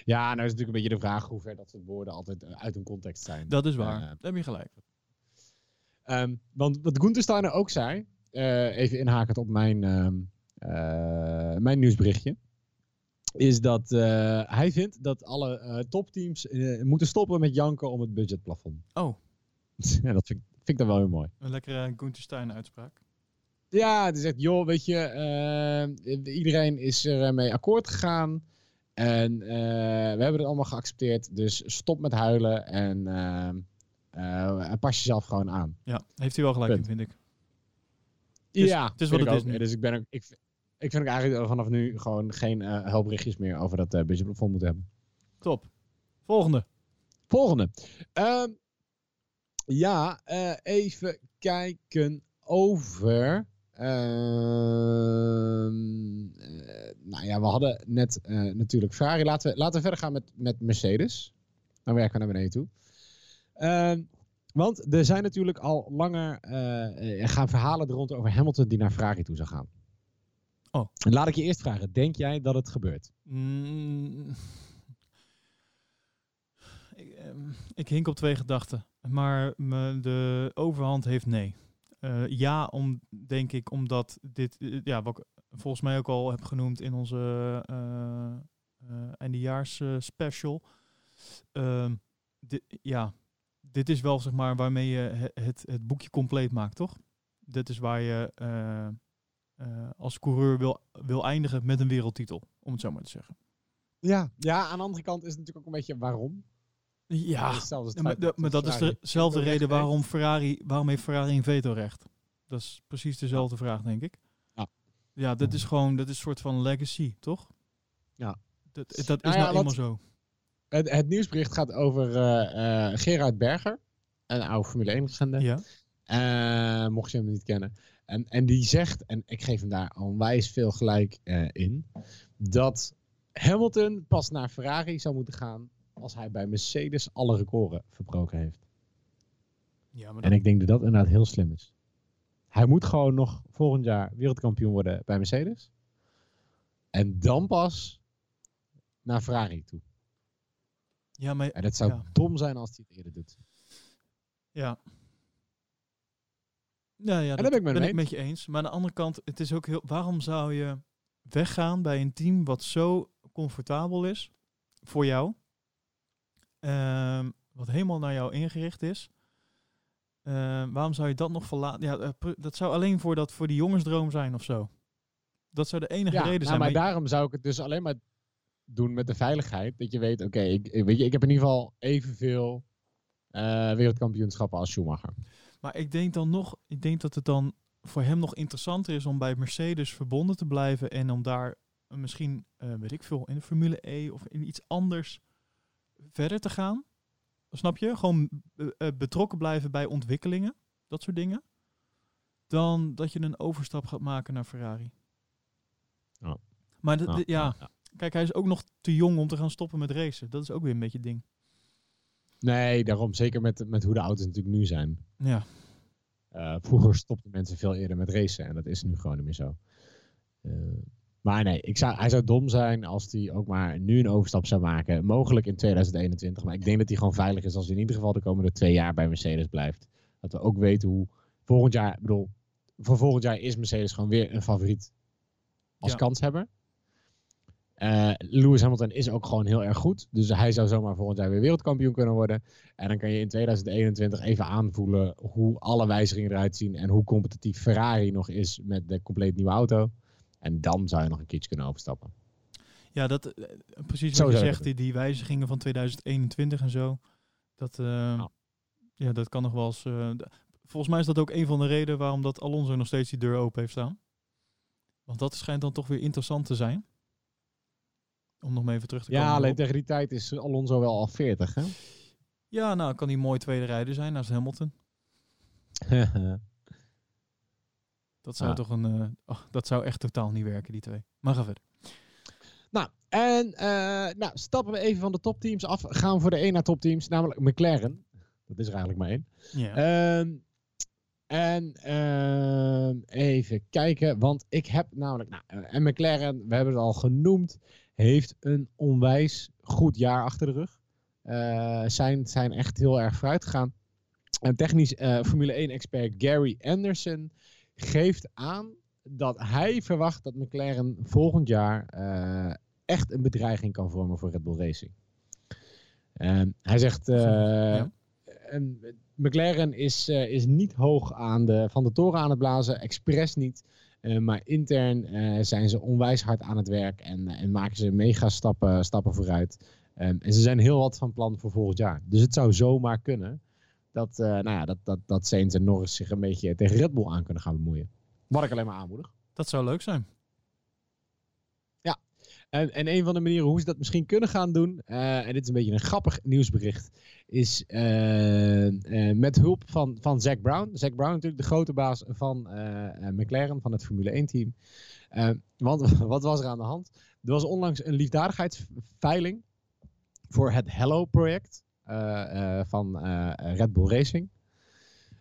Ja, nou is natuurlijk een beetje de vraag hoe ver dat soort woorden altijd eh, uit hun context zijn. Dat is waar. Eh, Daar heb je gelijk. Ehm, want wat Gunther Steiner ook zei, even inhakend op mijn, ehm, eh, mijn nieuwsberichtje, is dat eh, hij vindt dat alle eh, topteams eh, moeten stoppen met janken om het budgetplafond. Oh, ja, dat vind, ik- vind ik dan wel heel mooi. een lekkere Gunther Stein uitspraak. Ja, het is echt, joh, weet je, iedereen is ermee akkoord gegaan. En eh, we hebben het allemaal geaccepteerd. Dus stop met huilen en pas jezelf gewoon aan. Ja, heeft hij wel gelijk in, vind ik. is- ja, het is wat ik het is. Dus ik ben ook, ik, ik vind ook eigenlijk vanaf nu gewoon geen eh helpberichtjes meer over dat eh budgetplafond moeten hebben. Top. Volgende. Volgende. Ehm, ja, eh, even kijken over. ehm, eh, nou ja, we hadden net natuurlijk Ferrari. Laten we, laten we verder gaan met, met Mercedes. Dan werken we naar beneden toe. Ehm, want er zijn natuurlijk al langer gaan verhalen er rond over Hamilton die naar Ferrari toe zou gaan. Oh. Laat ik je eerst vragen, denk jij dat het gebeurt? Mm. Ik, ehm, ik hink op twee gedachten. Maar me, de overhand heeft nee. Eh, ja, om, denk ik, omdat dit, eh, ja, wat ik volgens mij ook al heb genoemd in onze eh eh, eindejaars special. Ehm, dit, ja, dit is wel zeg maar waarmee je het, het, het boekje compleet maakt, toch? Dit is waar je eh, als coureur wil, wil eindigen met een wereldtitel, om het zo maar te zeggen. Ja. Ja, aan de andere kant is het natuurlijk ook een beetje waarom. Ja, maar, dat, maar dat is dezelfde reden waarom Ferrari, waarom heeft Ferrari een vetorecht? Dat is precies dezelfde vraag, denk ik. Ja. Ja, dat is gewoon, dat is een soort van legacy, toch? Ja. Dat, dat is Nou ja, nou eenmaal wat- zo. Het, het nieuwsbericht gaat over eh, Gerard Berger, een oude Formule 1 legende. Ja. Mocht je hem niet kennen. En, en die zegt, en ik geef hem daar onwijs veel gelijk eh, in, dat Hamilton pas naar Ferrari zou moeten gaan als hij bij Mercedes alle records verbroken heeft. Ja, maar En ik denk dat dat inderdaad heel slim is. Hij moet gewoon nog volgend jaar wereldkampioen worden bij Mercedes. En dan pas naar Ferrari toe. ja, maar En dat zou Ja. dom zijn als hij het eerder doet. Ja. Ja, ja, daar dat ben ik ik met je eens. Maar aan de andere kant, het is ook heel. Waarom zou je weggaan bij een team wat zo comfortabel is voor jou? Ehm, wat helemaal naar jou ingericht is. Ehm, waarom zou je dat nog verlaten? Ja, eh, dat zou alleen voor, dat, voor die jongensdroom zijn of zo. Dat zou de enige Ja, reden nou, zijn. maar maar- daarom zou ik het dus alleen maar doen met de veiligheid. Dat je weet, oké, ik, ik- weet je, ik heb in ieder geval evenveel eh wereldkampioenschappen als Schumacher. Maar ik denk dan nog, ik denk dat het dan voor hem nog interessanter is om bij Mercedes verbonden te blijven en om daar misschien, eh, weet ik veel, in de Formule E of in iets anders verder te gaan. Snap je? Gewoon eh, eh, betrokken blijven bij ontwikkelingen, dat soort dingen. Dan dat je een overstap gaat maken naar Ferrari. Maar Ja, ja, ja, ja. kijk, hij is ook nog te jong om te gaan stoppen met racen. Dat is ook weer een beetje het ding. Nee, daarom. Zeker met, met hoe de auto's natuurlijk nu zijn. Ja, Eh, vroeger stopten mensen veel eerder met racen. En dat is nu gewoon niet meer zo. Eh, maar nee, ik zou, hij zou dom zijn als hij ook maar nu een overstap zou maken. Mogelijk in 2021. Maar ik denk dat hij gewoon veilig is als hij in ieder geval de komende twee jaar bij Mercedes blijft. Dat we ook weten hoe volgend jaar, ik bedoel, voor volgend jaar is Mercedes gewoon weer een favoriet als Ja. kanshebber. Eh Lewis Hamilton is ook gewoon heel erg goed. Dus hij zou zomaar volgend jaar weer wereldkampioen kunnen worden. En dan kan je in 2021 even aanvoelen hoe alle wijzigingen eruit zien. En hoe competitief Ferrari nog is met de compleet nieuwe auto. En dan zou je nog een keertje kunnen overstappen. Ja, dat, eh, precies wat je zegt, die, die wijzigingen van 2021 en zo. Dat, eh, ja. dat kan nog wel eens... volgens mij is dat ook een van de redenen waarom dat Alonso nog steeds die deur open heeft staan. Want dat schijnt dan toch weer interessant te zijn. Om nog maar even terug te komen. Ja, alleen tegen die tijd is Alonso wel al 40. Hè? Ja, nou kan hij mooi tweede rijder zijn naast Hamilton. Dat zou Ja. toch een... eh, oh, dat zou echt totaal niet werken, die twee. Maar ga verder. nou, en eh, nou, stappen we even van de topteams af. Gaan we voor de één naar topteams, namelijk McLaren. Dat is er eigenlijk maar één. Ja. Ehm, en ehm, even kijken, want ik heb namelijk, nou, en McLaren, we hebben het al genoemd, heeft een onwijs goed jaar achter de rug. Eh, zijn, zijn echt heel erg vooruit gegaan. En technisch eh, Formule 1-expert Gary Anderson geeft aan dat hij verwacht dat McLaren volgend jaar eh, echt een bedreiging kan vormen voor Red Bull Racing. Ehm, hij zegt, Ja. McLaren is, is niet hoog aan de, van de toren aan het blazen, expres niet. Eh, maar intern eh, zijn ze onwijs hard aan het werk en, en maken ze mega stappen, stappen vooruit. Ehm, en ze zijn heel wat van plan voor volgend jaar. Dus het zou zomaar kunnen dat, eh, nou ja, dat, dat, dat Sainz en Norris zich een beetje tegen Red Bull aan kunnen gaan bemoeien. Wat ik alleen maar aanmoedig. Dat zou leuk zijn. En, en een van de manieren hoe ze dat misschien kunnen gaan doen, eh, en dit is een beetje een grappig nieuwsbericht, is eh, eh, met hulp van, van Zack Brown. Zack Brown natuurlijk de grote baas van McLaren, van het Formule 1 team. Eh, want wat was er aan de hand? Er was onlangs een liefdadigheidsveiling voor het Hello-project van Red Bull Racing.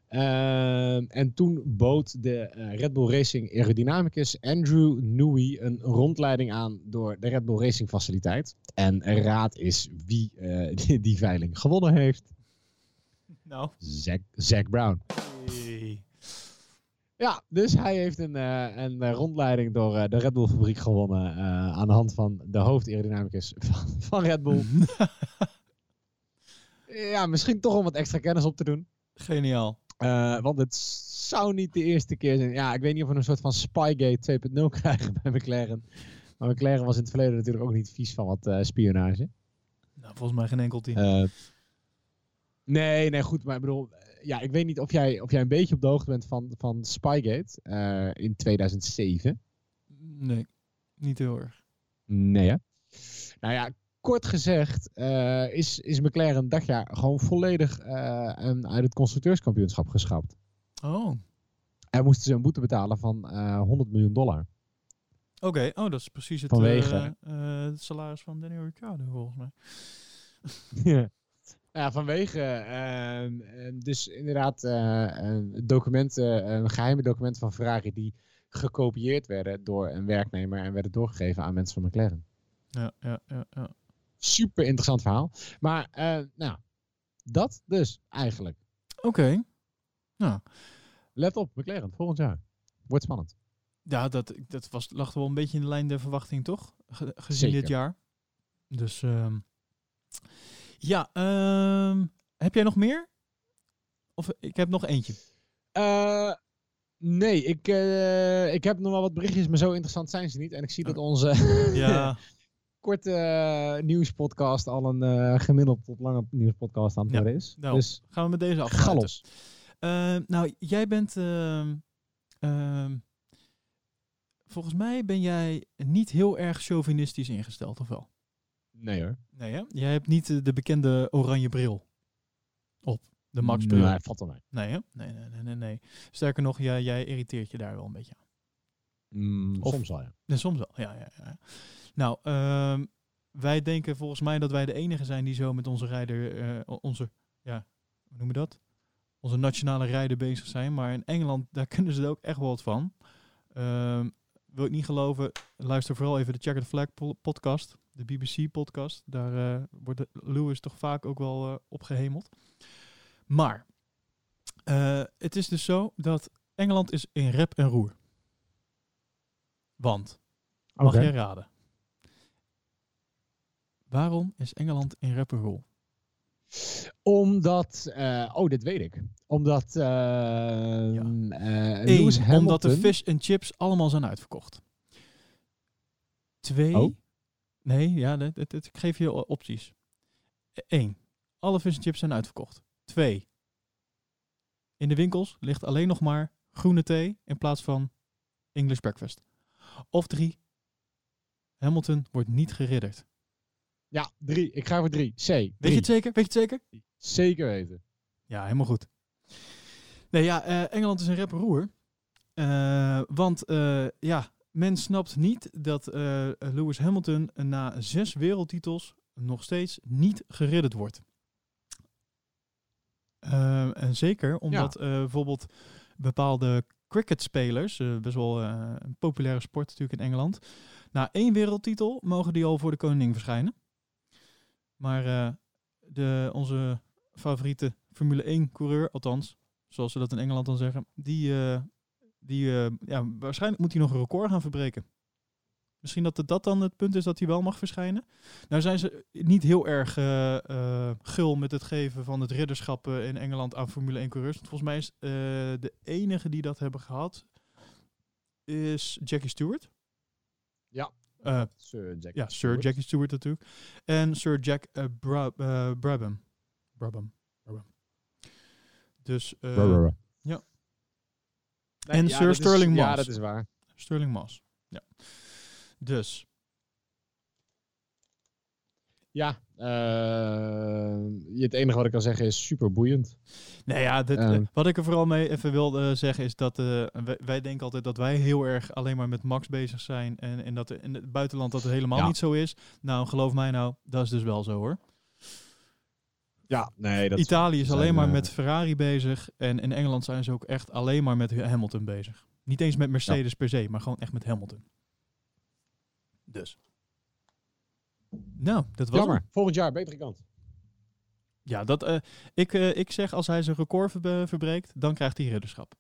Ehm, en toen bood de eh, Red Bull Racing aerodynamicus Andrew Newey een rondleiding aan door de Red Bull Racing faciliteit. En raad is wie eh, die, die veiling gewonnen heeft. Nou. Zack, Zack Brown. Ja, dus hij heeft een, eh, een rondleiding door de Red Bull fabriek gewonnen aan de hand van de hoofdaerodynamicus van, van Red Bull. ja, misschien toch om wat extra kennis op te doen. Geniaal. Eh, want het zou niet de eerste keer zijn. Ja, ik weet niet of we een soort van Spygate 2.0 krijgen bij McLaren. Maar McLaren was in het verleden natuurlijk ook niet vies van wat eh, spionage. Nou, volgens mij geen enkel team. Eh, nee, nee, goed. Maar ik bedoel, ja, ik weet niet of jij, of jij een beetje op de hoogte bent van, van Spygate in 2007. nee, niet heel erg. Nee, hè? Nou ja, kort gezegd eh, is, is McLaren dat jaar gewoon volledig eh, uit het constructeurskampioenschap geschrapt. Oh, En moesten ze een boete betalen van eh 100 miljoen dollar. oké. Oh, dat is precies het, Vanwege- eh, eh, het salaris van Daniel Ricciardo, volgens mij. Ja. Ja, vanwege ehm, dus inderdaad eh, eh, documenten, eh, geheime documenten van Ferrari die gekopieerd werden door een werknemer en werden doorgegeven aan mensen van McLaren. Ja, ja, ja, ja. Super interessant verhaal. Maar eh, nou, dat dus eigenlijk. Oké. Nou, Let op, McLaren, volgend jaar. Wordt spannend. ja, dat, dat was, lag wel een beetje in de lijn der verwachting, toch? Ge- gezien dit jaar. Dus, ehm, ja, ehm, heb jij nog meer? Of ik heb nog eentje. Eh, nee, ik, eh, ik heb nog wel wat berichtjes, maar zo interessant zijn ze niet. En ik zie dat onze Ja, korte eh, nieuwspodcast al een eh, gemiddeld tot lange nieuwspodcast aan het worden is. nou, Dus gaan we met deze afsluiten. Eh, nou, jij bent. ehm, ehm, volgens mij ben jij niet heel erg chauvinistisch ingesteld, of wel? Nee hoor. Nee, hè? Jij hebt niet de bekende oranje bril op. De Max bril. Nee, valt wel mee. Nee, hè? Nee, nee, nee, nee, nee. Sterker nog, jij, jij irriteert je daar wel een beetje aan. Mm, Of- Soms wel, ja. Nee, soms wel, ja, ja, ja. Nou, ehm, wij denken volgens mij dat wij de enige zijn die zo met onze rijder, eh, onze, ja, hoe noemen we dat? Onze nationale rijder bezig zijn. Maar in Engeland, daar kunnen ze er ook echt wel wat van. Ehm, wil ik niet geloven, luister vooral even de Checker the Flag po- podcast, de BBC podcast. Daar eh, wordt Lewis toch vaak ook wel eh, opgehemeld. Maar, het is dus zo dat Engeland is in rep en roer. Want, Mag jij raden? Waarom is Engeland in roer? Omdat, eh, oh, dit weet ik. Omdat eh, Eén, Hamilton... omdat de fish en chips allemaal zijn uitverkocht. Twee, Oh. nee, ja, dit, dit- dit- ik geef je opties. Eén, alle fish en chips zijn uitverkocht. Twee, in de winkels ligt alleen nog maar groene thee in plaats van English breakfast. Of drie, Hamilton wordt niet geridderd. Ja, drie. Ik ga voor drie. C. Weet je het zeker? Weet je het zeker? Zeker weten. Ja, helemaal goed. Nee, ja, eh, Engeland is een rep roer. Eh, want eh, ja, men snapt niet dat Lewis Hamilton na zes wereldtitels nog steeds niet geridderd wordt. En zeker omdat bijvoorbeeld bepaalde cricketspelers, best wel een populaire sport natuurlijk in Engeland, na één wereldtitel mogen die al voor de koningin verschijnen. Maar eh, de, onze favoriete Formule 1 coureur, althans, zoals ze dat in Engeland dan zeggen, die, eh, die eh, ja, waarschijnlijk moet hij nog een record gaan verbreken. Misschien dat dat dan het punt is dat hij wel mag verschijnen. Nou zijn ze niet heel erg gul met het geven van het ridderschap in Engeland aan Formule 1 coureurs. Want volgens mij is de enige die dat hebben gehad is Jackie Stewart. Ja. Eh, Sir Jack. ja, Sir Jackie Stewart natuurlijk. En Sir Jack eh, Bra eh, Brabham. Brabham. Brabham. Dus eh, Brr. ja. Nee, En ja, Sir is- Sterling Ja, Moss. dat is waar. Sterling Moss. Ja. Dus, Ja, eh, het enige wat ik kan zeggen is super boeiend. nou ja, dit, Ehm. eh, wat ik er vooral mee even wilde zeggen is dat eh, wij, wij denken altijd dat wij heel erg alleen maar met Max bezig zijn en, en dat in het buitenland dat het helemaal Ja. niet zo is. Nou, geloof mij nou, dat is dus wel zo hoor. Ja, nee, dat Italië is zijn, alleen maar eh, met Ferrari bezig en in Engeland zijn ze ook echt alleen maar met Hamilton bezig. Niet eens met Mercedes per se, maar gewoon echt met Hamilton. Dus. Nou, dat was Jammer. hem. Volgend jaar, betere kant. Ja, dat, eh, ik, eh, ik zeg als hij zijn record verbe- verbreekt, dan krijgt hij ridderschap.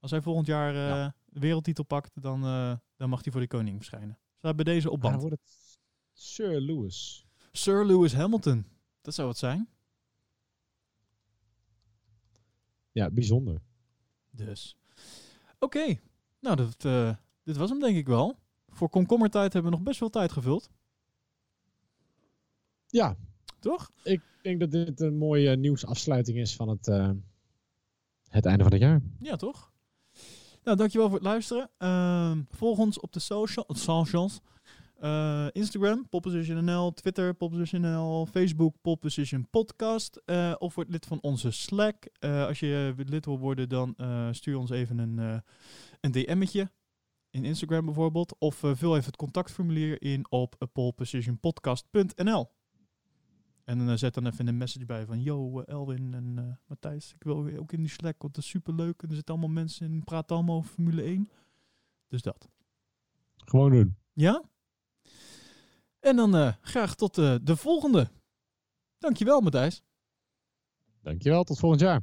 Als hij volgend jaar eh, Ja. wereldtitel pakt, dan, eh, dan mag hij voor de koning verschijnen. Staat bij deze op band. dan wordt het Sir Lewis. Sir Lewis Hamilton. Dat zou het zijn. Ja, bijzonder. Dus. Oké. Nou, dat, eh, dit was hem denk ik wel. Voor komkommertijd hebben we nog best veel tijd gevuld. Ja, Toch? ik denk dat dit een mooie nieuwsafsluiting is van het, eh, het einde van het jaar. Ja, toch? Nou, dankjewel voor het luisteren. Ehm, volg ons op de social, socials. Eh, Instagram, poppositionnl, Twitter, poppositionnl, Facebook, popposition podcast. Eh, of word lid van onze Slack. Eh, als je lid wil worden, dan eh, stuur ons even een, eh een DM'tje. In Instagram bijvoorbeeld. Of eh, vul even het contactformulier in op eh, polepositionpodcast.nl. En dan eh, zet dan even een message bij van... Yo, eh, Elwin en eh, Matthijs, ik wil ook in die Slack, want dat is superleuk. En er zitten allemaal mensen in, praten allemaal over Formule 1. Dus dat. Gewoon doen. Ja? En dan graag tot de volgende. Dankjewel, Matthijs. Dankjewel, tot volgend jaar.